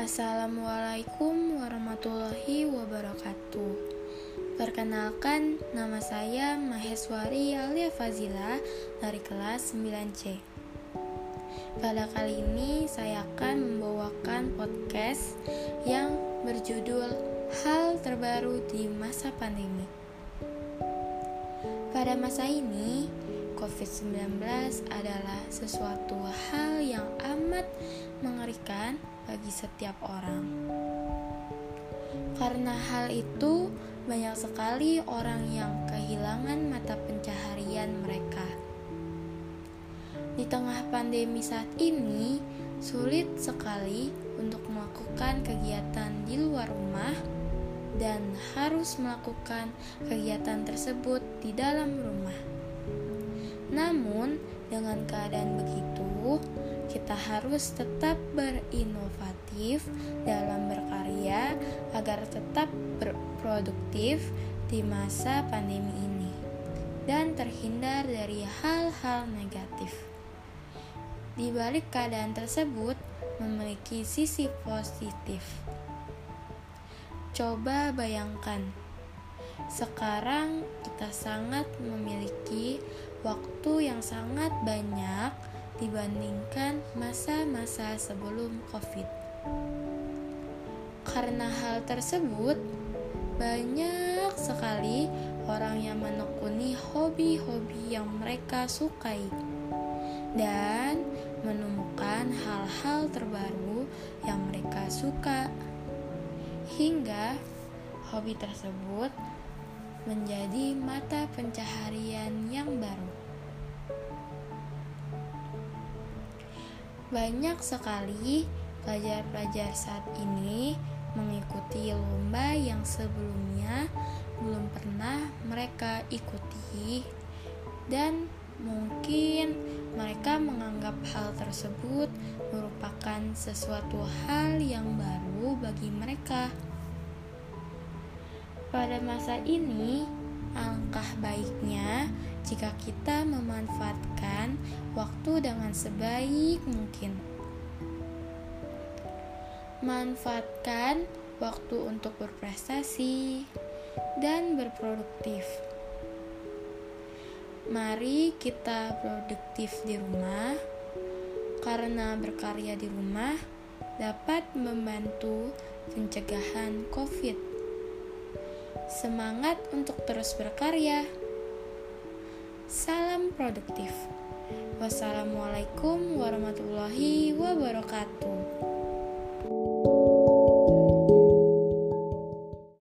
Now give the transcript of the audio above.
Assalamualaikum warahmatullahi wabarakatuh. Perkenalkan, nama saya Maheswari Alia Fazila dari kelas 9C. Pada kali ini saya akan membawakan podcast yang berjudul Hal Terbaru di Masa Pandemi. Pada masa ini, COVID-19 adalah sesuatu hal bagi setiap orang. Karena hal itu, banyak sekali orang yang kehilangan mata pencaharian mereka. Di tengah pandemi saat ini, sulit sekali untuk melakukan kegiatan di luar rumah dan harus melakukan kegiatan tersebut di dalam rumah. Namun, dengan keadaan begitu, kita harus tetap berinovatif dalam berkarya agar tetap berproduktif di masa pandemi ini dan terhindar dari hal-hal negatif. Di balik keadaan tersebut memiliki sisi positif. Coba bayangkan, sekarang kita sangat memiliki waktu yang sangat banyak dibandingkan masa-masa sebelum COVID. Karena hal tersebut, banyak sekali orang yang menekuni hobi-hobi yang mereka sukai dan menemukan hal-hal terbaru yang mereka suka, hingga hobi tersebut menjadi mata pencaharian yang baru. Banyak sekali pelajar-pelajar saat ini mengikuti lomba yang sebelumnya belum pernah mereka ikuti dan mungkin mereka menganggap hal tersebut merupakan sesuatu hal yang baru bagi mereka. Pada masa ini, baiknya jika kita memanfaatkan waktu dengan sebaik mungkin. Manfaatkan waktu untuk berprestasi dan berproduktif. Mari kita produktif di rumah, karena berkarya di rumah dapat membantu pencegahan COVID. Semangat untuk terus berkarya! Salam produktif. Wassalamualaikum warahmatullahi wabarakatuh.